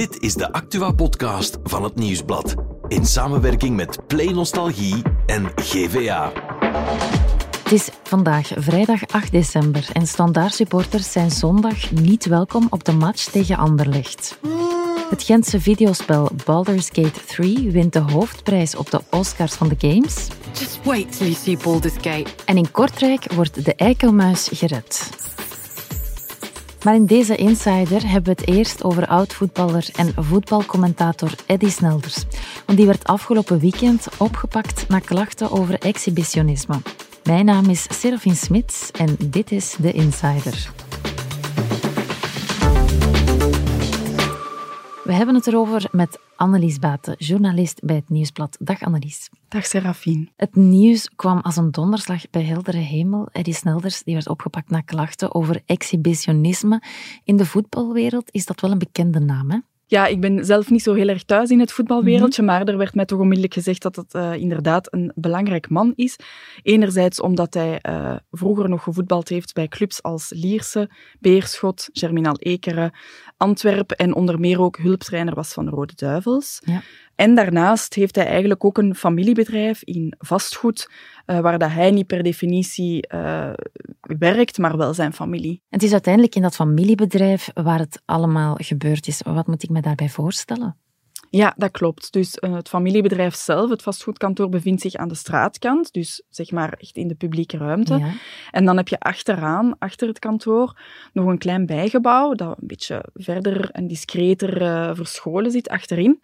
Dit is de Actua-podcast van het Nieuwsblad. In samenwerking met Play Nostalgie en GVA. Het is vandaag vrijdag 8 december en standaard-supporters zijn zondag niet welkom op de match tegen Anderlecht. Het Gentse videospel Baldur's Gate 3 wint de hoofdprijs op de Oscars van de Games. Just wait till you see Baldur's Gate. En in Kortrijk wordt de eikelmuis gered. Maar in deze Insider hebben we het eerst over oud-voetballer en voetbalcommentator Eddy Snelders. Want die werd afgelopen weekend opgepakt na klachten over exhibitionisme. Mijn naam is Serafin Smits en dit is de Insider. We hebben het erover met Annelies Baten, journalist bij het Nieuwsblad. Dag Annelies. Dag Serafine. Het nieuws kwam als een donderslag bij heldere hemel. Eddie Snelders die werd opgepakt na klachten over exhibitionisme. In de voetbalwereld is dat wel een bekende naam, hè? Ja, ik ben zelf niet zo heel erg thuis in het voetbalwereldje, maar er werd mij toch onmiddellijk gezegd dat het uh, inderdaad een belangrijk man is. Enerzijds omdat hij uh, vroeger nog gevoetbald heeft bij clubs als Lierse, Beerschot, Germinal Ekeren, Antwerpen en onder meer ook hulptrainer was van Rode Duivels. Ja. En daarnaast heeft hij eigenlijk ook een familiebedrijf in vastgoed, uh, waar dat hij niet per definitie uh, werkt, maar wel zijn familie. Het is uiteindelijk in dat familiebedrijf waar het allemaal gebeurd is. Wat moet ik me daarbij voorstellen? Ja, dat klopt. Dus uh, het familiebedrijf zelf, het vastgoedkantoor, bevindt zich aan de straatkant, dus zeg maar echt in de publieke ruimte. Ja. En dan heb je achteraan, achter het kantoor, nog een klein bijgebouw dat een beetje verder en discreter uh, verscholen zit achterin.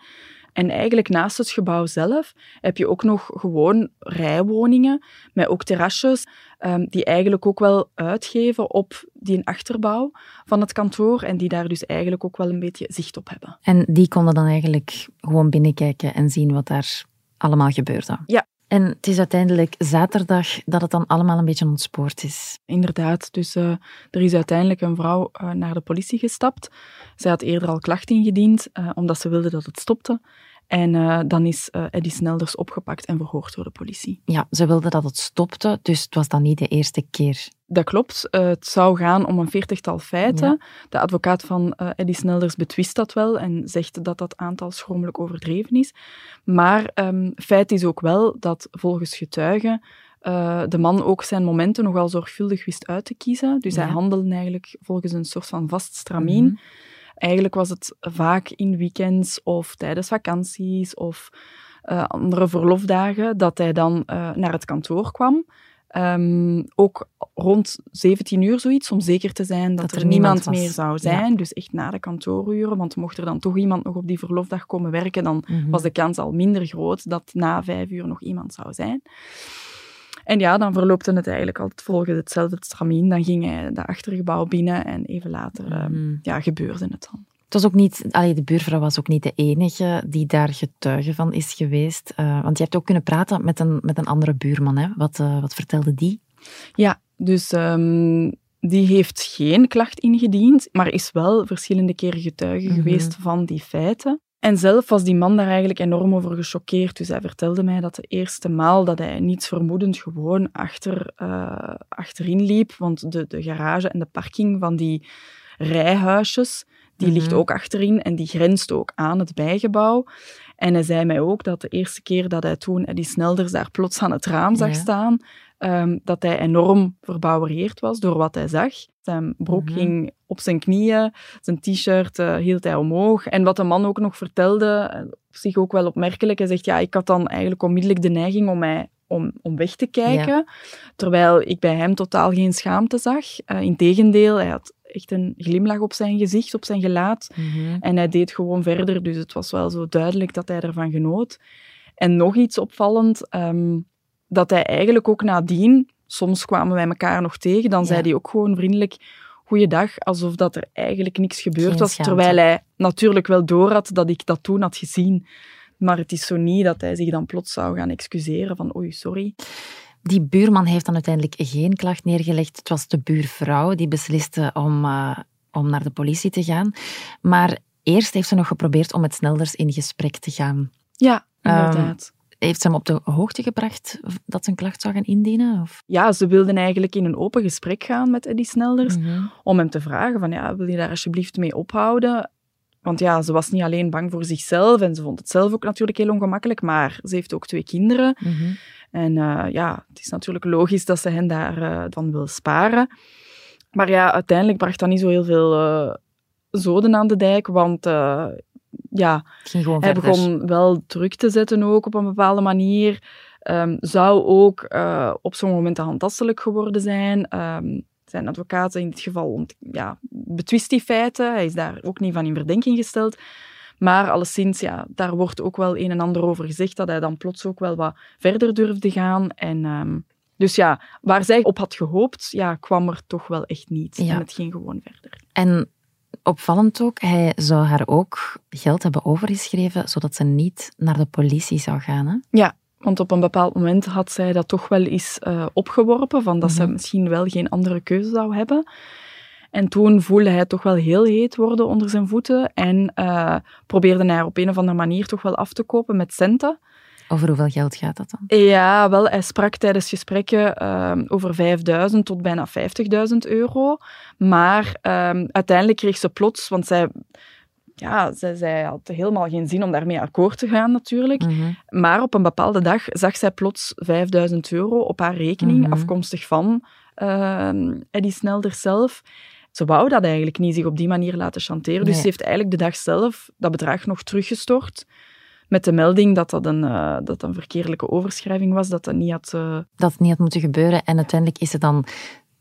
En eigenlijk naast het gebouw zelf heb je ook nog gewoon rijwoningen met ook terrasjes um, die eigenlijk ook wel uitgeven op die achterbouw van het kantoor en die daar dus eigenlijk ook wel een beetje zicht op hebben. En die konden dan eigenlijk gewoon binnenkijken en zien wat daar allemaal gebeurde? Ja, en het is uiteindelijk zaterdag dat het dan allemaal een beetje ontspoord is. Inderdaad, dus uh, er is uiteindelijk een vrouw uh, naar de politie gestapt. Zij had eerder al klacht ingediend, uh, omdat ze wilde dat het stopte. En uh, dan is uh, Eddie Snelders opgepakt en verhoord door de politie. Ja, ze wilde dat het stopte, dus het was dan niet de eerste keer. Dat klopt. Uh, het zou gaan om een veertigtal feiten. Ja. De advocaat van Eddie Snelders betwist dat wel en zegt dat dat aantal schromelijk overdreven is. Maar um, feit is ook wel dat volgens getuigen de man ook zijn momenten nogal zorgvuldig wist uit te kiezen. Dus ja. hij handelde eigenlijk volgens een soort van vast stramien. Mm -hmm. Eigenlijk was het vaak in weekends of tijdens vakanties of uh, andere verlofdagen dat hij dan uh, naar het kantoor kwam. Um, ook rond 17 uur zoiets, om zeker te zijn dat, dat er, er, niemand, niemand meer zou zijn. Ja. Dus echt na de kantooruren, want mocht er dan toch iemand nog op die verlofdag komen werken, dan mm -hmm. was de kans al minder groot dat na vijf uur nog iemand zou zijn. En ja, dan verloopte het eigenlijk altijd volgens hetzelfde stramien. Dan ging hij de achtergebouw binnen en even later mm. um, ja, gebeurde het dan. Het was ook niet, allee, de buurvrouw was ook niet de enige die daar getuige van is geweest. Uh, want je hebt ook kunnen praten met een, met een andere buurman. Hè? Wat, uh, wat vertelde die? Ja, dus um, die heeft geen klacht ingediend, maar is wel verschillende keren getuige mm -hmm. geweest van die feiten. En zelf was die man daar eigenlijk enorm over gechoqueerd. Dus hij vertelde mij dat de eerste maal dat hij niets vermoedend gewoon achter, uh, achterin liep, want de, de garage en de parking van die rijhuisjes, die mm -hmm. ligt ook achterin en die grenst ook aan het bijgebouw. En hij zei mij ook dat de eerste keer dat hij toen die Snelders daar plots aan het raam zag ja. staan, um, dat hij enorm verbouwereerd was door wat hij zag. Zijn broek mm -hmm. ging op zijn knieën, zijn t-shirt uh, hield hij omhoog. En wat de man ook nog vertelde, uh, zich ook wel opmerkelijk, hij zegt, ja, ik had dan eigenlijk onmiddellijk de neiging om mij om, om weg te kijken, ja. terwijl ik bij hem totaal geen schaamte zag. Uh, Integendeel, hij had echt een glimlach op zijn gezicht, op zijn gelaat. Mm -hmm. En hij deed gewoon verder, dus het was wel zo duidelijk dat hij ervan genoot. En nog iets opvallend, um, dat hij eigenlijk ook nadien, soms kwamen wij elkaar nog tegen, dan ja. zei hij ook gewoon vriendelijk goeiedag, alsof dat er eigenlijk niks gebeurd was, terwijl hij natuurlijk wel door had dat ik dat toen had gezien. Maar het is zo niet dat hij zich dan plots zou gaan excuseren van oei, sorry. Die buurman heeft dan uiteindelijk geen klacht neergelegd. Het was de buurvrouw die besliste om, uh, om naar de politie te gaan. Maar eerst heeft ze nog geprobeerd om met Snelders in gesprek te gaan. Ja, inderdaad. Um, heeft ze hem op de hoogte gebracht dat ze een klacht zou gaan indienen? Of? Ja, ze wilden eigenlijk in een open gesprek gaan met Eddie Snelders mm -hmm. om hem te vragen van ja, wil je daar alsjeblieft mee ophouden? Want ja, ze was niet alleen bang voor zichzelf en ze vond het zelf ook natuurlijk heel ongemakkelijk, maar ze heeft ook twee kinderen. Mhm. En eh, ja, het is natuurlijk logisch dat ze hen daarvan wil sparen. Maar ja, uiteindelijk bracht dat niet zo heel veel eh, zoden aan de dijk, want eh, ja, hij begon wel druk te zetten ook op een bepaalde manier. Ehm, zou ook eh, op zo'n moment handtastelijk geworden zijn. Ehm, zijn advocaat in dit geval ja, betwist die feiten. Hij is daar ook niet van in verdenking gesteld. Maar alleszins, ja, daar wordt ook wel een en ander over gezegd dat hij dan plots ook wel wat verder durfde gaan. En, ehm, dus ja, waar zij op had gehoopt, ja, kwam er toch wel echt niet. Ja. En het ging gewoon verder. En opvallend ook, hij zou haar ook geld hebben overgeschreven, zodat ze niet naar de politie zou gaan. Hè? Ja, want op een bepaald moment had zij dat toch wel eens eh, opgeworpen, van dat ze Mhm. misschien wel geen andere keuze zou hebben. En toen voelde hij toch wel heel heet worden onder zijn voeten en eh, probeerde hij haar op een of andere manier toch wel af te kopen met centen. Over hoeveel geld gaat dat dan? Ja, wel, hij sprak tijdens gesprekken ehm, over 5000 tot bijna 50.000 euro. Maar ehm, uiteindelijk kreeg ze plots, want zij, ja, zij, zij had helemaal geen zin om daarmee akkoord te gaan natuurlijk. Mhm. Maar op een bepaalde dag zag zij plots 5000 euro op haar rekening, Mhm. afkomstig van ehm Eddie Snelder zelf. Ze wou dat eigenlijk niet, zich op die manier laten chanteren. Dus ze heeft eigenlijk de dag zelf dat bedrag nog teruggestort. Met de melding dat dat een, eh, dat een verkeerlijke overschrijving was, dat dat niet had... eh, Dat het niet had moeten gebeuren. En uiteindelijk is ze dan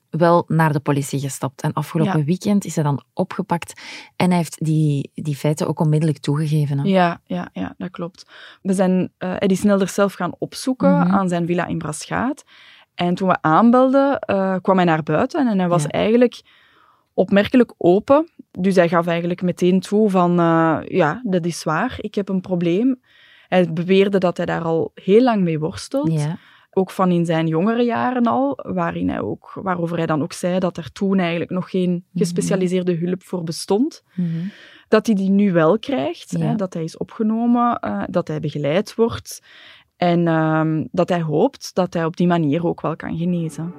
wel naar de politie gestapt. En afgelopen Ja. weekend is ze dan opgepakt. En hij heeft die, die feiten ook onmiddellijk toegegeven. Hè? Ja, ja, ja, dat klopt. We zijn eh Eddie Snelder zelf gaan opzoeken Mhm. aan zijn villa in Braschaat. En toen we aanbelden, kwam hij naar buiten en hij was Ja. eigenlijk opmerkelijk open. Dus hij gaf eigenlijk meteen toe van, eh, ja, dat is waar, ik heb een probleem. Hij beweerde dat hij daar al heel lang mee worstelt. Ja. Ook van in zijn jongere jaren al, waarin hij ook, waarover hij dan ook zei dat er toen eigenlijk nog geen gespecialiseerde hulp voor bestond Mhm. dat hij die nu wel krijgt, Ja. hè, dat hij is opgenomen, eh, dat hij begeleid wordt en ehm, dat hij hoopt dat hij op die manier ook wel kan genezen.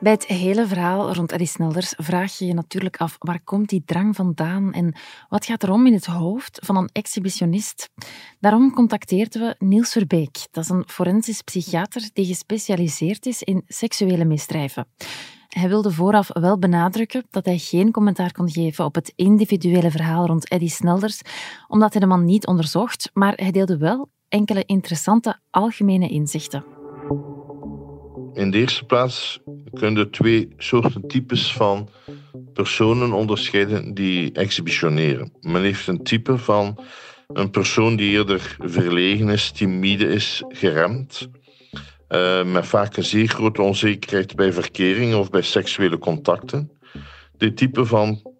Bij het hele verhaal rond Eddie Snelders vraag je je natuurlijk af waar komt die drang vandaan en wat gaat er om in het hoofd van een exhibitionist. Daarom contacteerden we Niels Verbeek. Dat is een forensisch psychiater die gespecialiseerd is in seksuele misdrijven. Hij wilde vooraf wel benadrukken dat hij geen commentaar kon geven op het individuele verhaal rond Eddie Snelders, omdat hij de man niet onderzocht, maar hij deelde wel enkele interessante algemene inzichten. In de eerste plaats kun je twee soorten types van personen onderscheiden die exhibitioneren. Men heeft een type van een persoon die eerder verlegen is, timide is, geremd, eh, met vaak een zeer grote onzekerheid bij verkeringen of bij seksuele contacten. Dit type van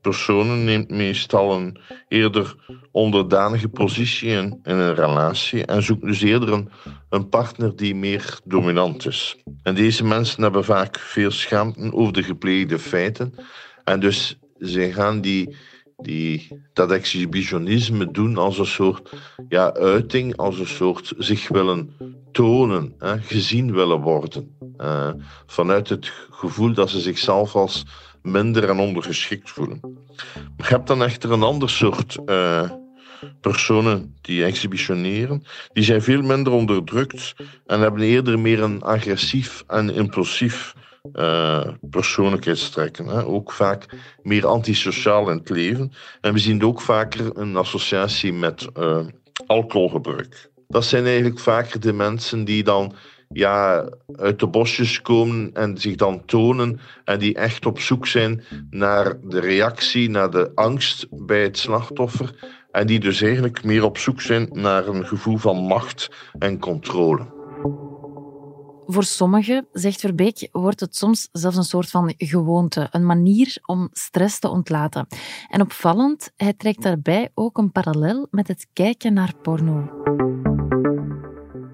personen neemt meestal een eerder onderdanige positie in, een relatie en zoekt dus eerder een, een partner die meer dominant is. En deze mensen hebben vaak veel schaamte over de gepleegde feiten en dus zij gaan die, die, dat exhibitionisme doen als een soort ja, uiting, als een soort zich willen tonen, hè, gezien willen worden. Eh, vanuit het gevoel dat ze zichzelf als minder en ondergeschikt voelen. Je hebt dan echter een ander soort eh, personen die exhibitioneren. Die zijn veel minder onderdrukt en hebben eerder meer een agressief en impulsief eh, persoonlijkheidstrekken. Hè. Ook vaak meer antisociaal in het leven. En we zien ook vaker een associatie met eh, alcoholgebruik. Dat zijn eigenlijk vaker de mensen die dan ja, uit de bosjes komen en zich dan tonen en die echt op zoek zijn naar de reactie, naar de angst bij het slachtoffer en die dus eigenlijk meer op zoek zijn naar een gevoel van macht en controle. Voor sommigen, zegt Verbeek, wordt het soms zelfs een soort van gewoonte, een manier om stress te ontlaten. En opvallend, hij trekt daarbij ook een parallel met het kijken naar porno.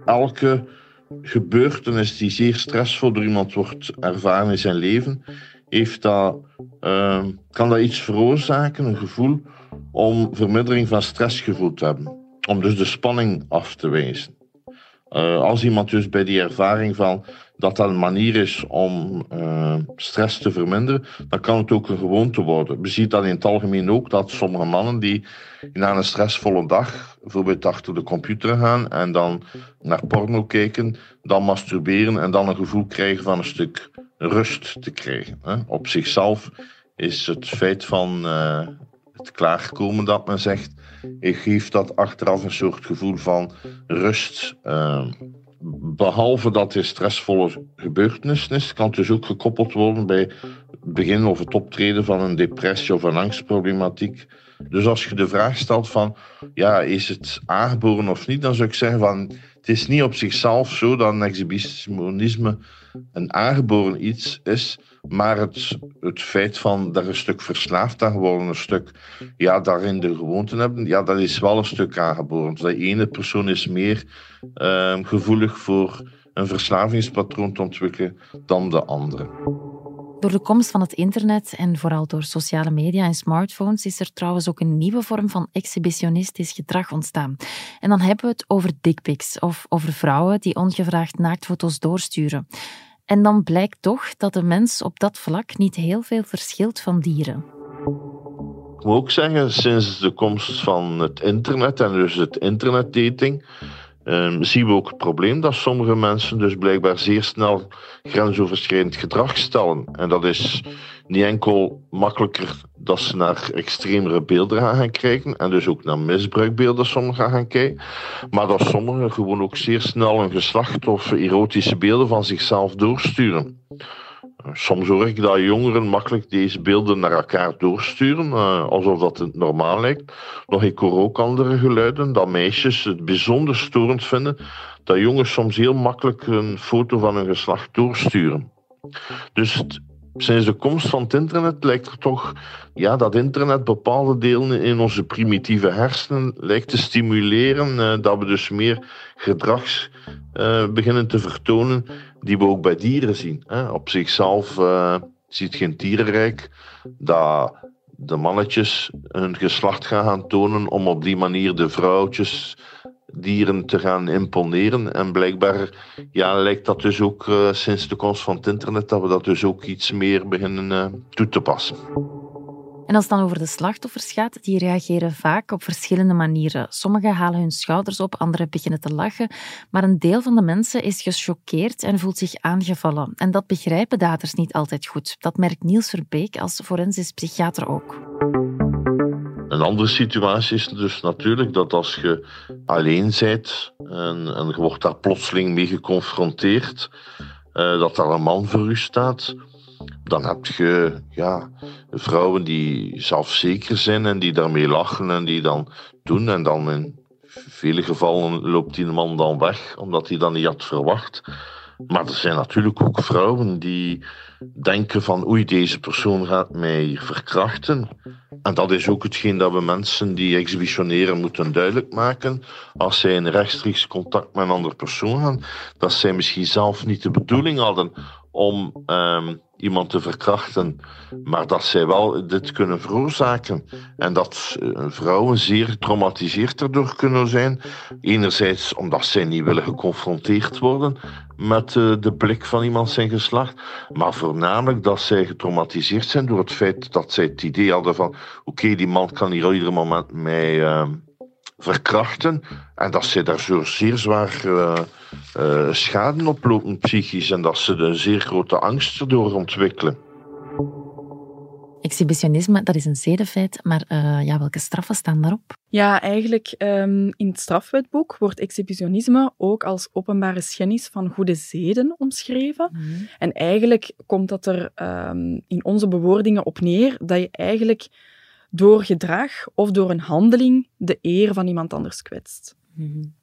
Elke gebeurtenis die zeer stressvol door iemand wordt ervaren in zijn leven, heeft dat, eh, kan dat iets veroorzaken, een gevoel om vermindering van stressgevoel te hebben. Om dus de spanning af te wijzen. Eh, als iemand dus bij die ervaring van dat dat een manier is om uh, stress te verminderen, dan kan het ook een gewoonte worden. We zien dat in het algemeen ook, dat sommige mannen die na een stressvolle dag bijvoorbeeld achter de computer gaan en dan naar porno kijken, dan masturberen en dan een gevoel krijgen van een stuk rust te krijgen. Hè. Op zichzelf is het feit van uh, het klaarkomen dat men zegt, ik geef dat achteraf een soort gevoel van rust. Uh, behalve dat het stressvolle gebeurtenis is, kan het dus ook gekoppeld worden bij het begin of het optreden van een depressie of een angstproblematiek. Dus als je de vraag stelt van, ja, is het aangeboren of niet, dan zou ik zeggen van, het is niet op zichzelf zo dat een exhibitionisme een aangeboren iets is, maar het, het feit van daar een stuk verslaafd aan geworden, een stuk ja, daarin de gewoonte hebben, ja, dat is wel een stuk aangeboren. Dus de ene persoon is meer uh, gevoelig voor een verslavingspatroon te ontwikkelen dan de andere. Door de komst van het internet en vooral door sociale media en smartphones is er trouwens ook een nieuwe vorm van exhibitionistisch gedrag ontstaan. En dan hebben we het over dickpics of over vrouwen die ongevraagd naaktfoto's doorsturen. En dan blijkt toch dat de mens op dat vlak niet heel veel verschilt van dieren. Ik moet ook zeggen, sinds de komst van het internet en dus het internetdating, um, zien we ook het probleem dat sommige mensen dus blijkbaar zeer snel grensoverschrijdend gedrag stellen. En dat is niet enkel makkelijker dat ze naar extremere beelden gaan, kijken en dus ook naar misbruikbeelden sommigen gaan kijken, maar dat sommigen gewoon ook zeer snel een geslacht of erotische beelden van zichzelf doorsturen. Soms hoor ik dat jongeren makkelijk deze beelden naar elkaar doorsturen, uh, alsof dat het normaal lijkt. Nog ik hoor ook andere geluiden, dat meisjes het bijzonder storend vinden dat jongens soms heel makkelijk een foto van hun geslacht doorsturen. Dus het, sinds de komst van het internet lijkt er toch ja, dat internet bepaalde delen in onze primitieve hersenen lijkt te stimuleren, uh, dat we dus meer gedrags uh, beginnen te vertonen die we ook bij dieren zien. Op zichzelf uh, ziet geen dierenrijk dat de mannetjes hun geslacht gaan tonen om op die manier de vrouwtjes dieren te gaan imponeren. En blijkbaar ja, lijkt dat dus ook uh, sinds de komst van het internet dat we dat dus ook iets meer beginnen uh, toe te passen. En als het dan over de slachtoffers gaat, die reageren vaak op verschillende manieren. Sommigen halen hun schouders op, anderen beginnen te lachen. Maar een deel van de mensen is gechoqueerd en voelt zich aangevallen. En dat begrijpen daders niet altijd goed. Dat merkt Niels Verbeek als forensisch psychiater ook. Een andere situatie is dus natuurlijk dat als je alleen bent en, en je wordt daar plotseling mee geconfronteerd, uh, dat daar een man voor u staat, dan heb je ja, vrouwen die zelfzeker zijn en die daarmee lachen en die dan doen. En dan in vele gevallen loopt die man dan weg, omdat hij dan niet had verwacht. Maar er zijn natuurlijk ook vrouwen die denken van oei, deze persoon gaat mij verkrachten. En dat is ook hetgeen dat we mensen die exhibitioneren moeten duidelijk maken. Als zij in rechtstreeks contact met een andere persoon gaan, dat zij misschien zelf niet de bedoeling hadden om um, iemand te verkrachten, maar dat zij wel dit kunnen veroorzaken. En dat uh, vrouwen zeer getraumatiseerd erdoor kunnen zijn. Enerzijds omdat zij niet willen geconfronteerd worden met uh, de blik van iemand zijn geslacht, maar voornamelijk dat zij getraumatiseerd zijn door het feit dat zij het idee hadden van oké, die man kan hier ieder moment mij verkrachten en dat zij daar zo zeer zwaar uh, uh, schade oplopen psychisch en dat ze een zeer grote angst erdoor ontwikkelen. Exhibitionisme, dat is een zedenfeit, maar uh, ja, welke straffen staan daarop? Ja, eigenlijk um, in het strafwetboek wordt exhibitionisme ook als openbare schennis van goede zeden omschreven. Mm. En eigenlijk komt dat er um, in onze bewoordingen op neer dat je eigenlijk door gedrag of door een handeling de eer van iemand anders kwetst. Mm.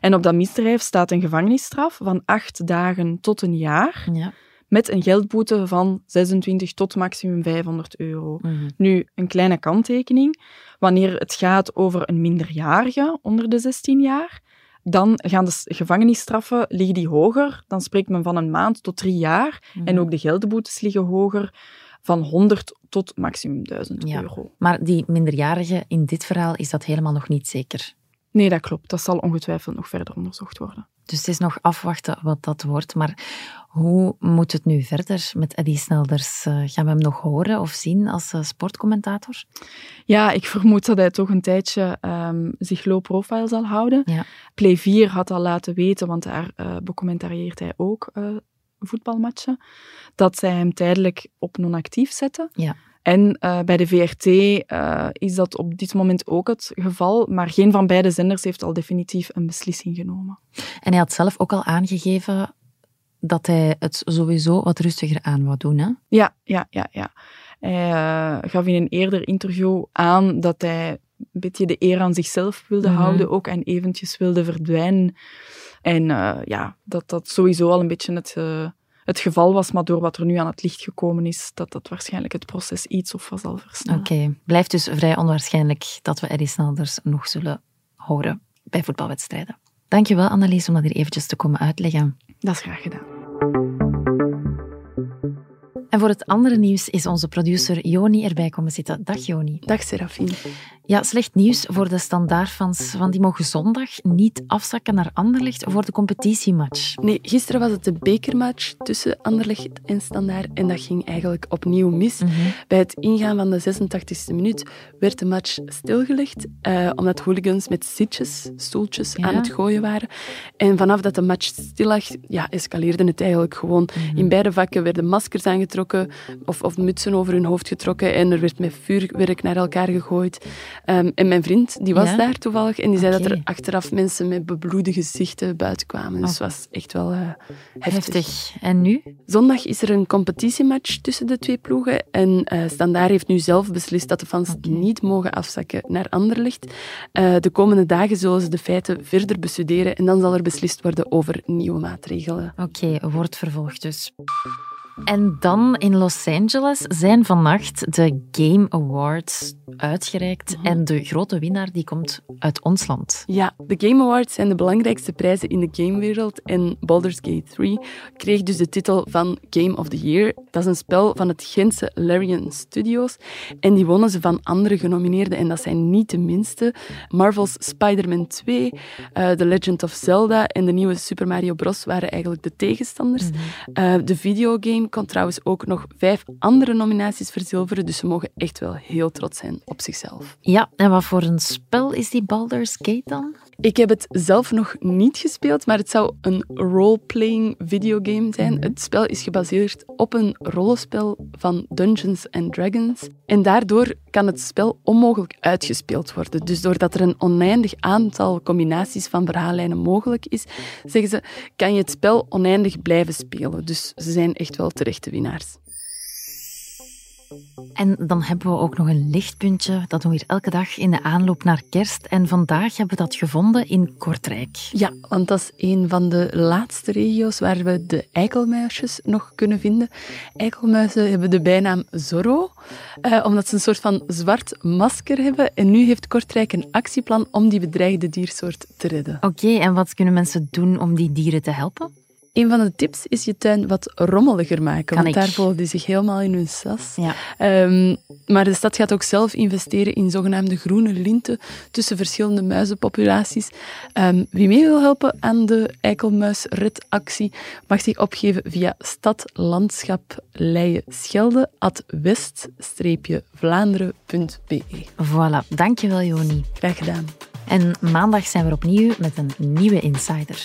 En op dat misdrijf staat een gevangenisstraf van acht dagen tot een jaar. Ja. Met een geldboete van 26 tot maximum 500 euro. Mm. Nu, een kleine kanttekening. Wanneer het gaat over een minderjarige onder de 16 jaar, dan gaan de gevangenisstraffen liggen die hoger. Dan spreekt men van een maand tot drie jaar. Mm. En ook de geldboetes liggen hoger van 100 tot maximum 1000 ja. euro. Maar die minderjarige in dit verhaal is dat helemaal nog niet zeker. Nee, dat klopt. Dat zal ongetwijfeld nog verder onderzocht worden. Dus het is nog afwachten wat dat wordt. Maar hoe moet het nu verder met Eddie Snelders? Uh, gaan we hem nog horen of zien als uh, sportcommentator? Ja, ik vermoed dat hij toch een tijdje um, zich low profile zal houden. Ja. Play 4 had al laten weten, want daar uh, becommentarieert hij ook voetbalmatchen, dat zij hem tijdelijk op non-actief zetten. Ja. En uh, bij de VRT uh, is dat op dit moment ook het geval, maar geen van beide zenders heeft al definitief een beslissing genomen. En hij had zelf ook al aangegeven dat hij het sowieso wat rustiger aan wou doen, hè? Ja, ja, ja, ja. Hij uh, gaf in een eerder interview aan dat hij een beetje de eer aan zichzelf wilde Mhm. houden ook en eventjes wilde verdwijnen. En ja, dat dat sowieso al een beetje het het geval was, maar door wat er nu aan het licht gekomen is, dat dat waarschijnlijk het proces iets of wat zal versnellen. Oké, blijft dus vrij onwaarschijnlijk dat we Eddie Snelders nog zullen horen bij voetbalwedstrijden. Dankjewel Annelies om dat hier eventjes te komen uitleggen. Dat is graag gedaan. En voor het andere nieuws is onze producer Joni erbij komen zitten. Dag Joni. Dag Serafine. Ja, slecht nieuws voor de standaardfans, want die mogen zondag niet afzakken naar Anderlecht voor de competitiematch. Nee, gisteren was het de bekermatch tussen Anderlecht en Standaard en dat ging eigenlijk opnieuw mis. Mhm. Bij het ingaan van de 86e minuut werd de match stilgelegd, uh, omdat hooligans met zitjes, stoeltjes Ja. aan het gooien waren. En vanaf dat de match stil lag, ja, escaleerde het eigenlijk gewoon. Mhm. In beide vakken werden maskers aangetrokken of, of mutsen over hun hoofd getrokken en er werd met vuurwerk naar elkaar gegooid. Um, en mijn vriend, die was Ja? daar toevallig en die zei dat er achteraf mensen met bebloede gezichten buiten kwamen. Dus het was echt wel eh, heftig. Heftig. En nu? Zondag is er een competitiematch tussen de twee ploegen. En eh Standaard heeft nu zelf beslist dat de fans niet mogen afzakken naar Anderlecht. Eh, de komende dagen zullen ze de feiten verder bestuderen en dan zal er beslist worden over nieuwe maatregelen. Oké, wordt vervolgd dus. En dan in Los Angeles zijn vannacht de Game Awards uitgereikt. En de grote winnaar die komt uit ons land. Ja, de Game Awards zijn de belangrijkste prijzen in de gamewereld en Baldur's Gate 3 kreeg dus de titel van Game of the Year. Dat is een spel van het Gentse Larian Studios en die wonnen ze van andere genomineerden en dat zijn niet de minste. Marvel's Spider-Man 2, eh, The Legend of Zelda en de nieuwe Super Mario Bros. waren eigenlijk de tegenstanders. Eh, de videogame kon trouwens ook nog vijf andere nominaties verzilveren, dus ze mogen echt wel heel trots zijn op zichzelf. Ja, en wat voor een spel is die Baldur's Gate dan? Ik heb het zelf nog niet gespeeld, maar het zou een role-playing videogame zijn. Het spel is gebaseerd op een rollenspel van Dungeons and Dragons. En daardoor kan het spel onmogelijk uitgespeeld worden. Dus doordat er een oneindig aantal combinaties van verhaallijnen mogelijk is, zeggen ze, kan je het spel oneindig blijven spelen. Dus ze zijn echt wel terechte winnaars. En dan hebben we ook nog een lichtpuntje. Dat doen we hier elke dag in de aanloop naar kerst. En vandaag hebben we dat gevonden in Kortrijk. Ja, want dat is een van de laatste regio's waar we de eikelmuisjes nog kunnen vinden. Eikelmuizen hebben de bijnaam Zorro, eh, omdat ze een soort van zwart masker hebben. En nu heeft Kortrijk een actieplan om die bedreigde diersoort te redden. Oké, en wat kunnen mensen doen om die dieren te helpen? Een van de tips is je tuin wat rommeliger maken, Kan want ik. daar voelen die zich helemaal in hun sas. Ja. Ehm, maar de stad gaat ook zelf investeren in zogenaamde groene linten tussen verschillende muizenpopulaties. Ehm, wie mee wil helpen aan de eikelmuisredactie mag zich opgeven via stadlandschap west-vlaanderen.be. Voilà, dankjewel Joni. Graag gedaan. En maandag zijn we opnieuw met een nieuwe Insider.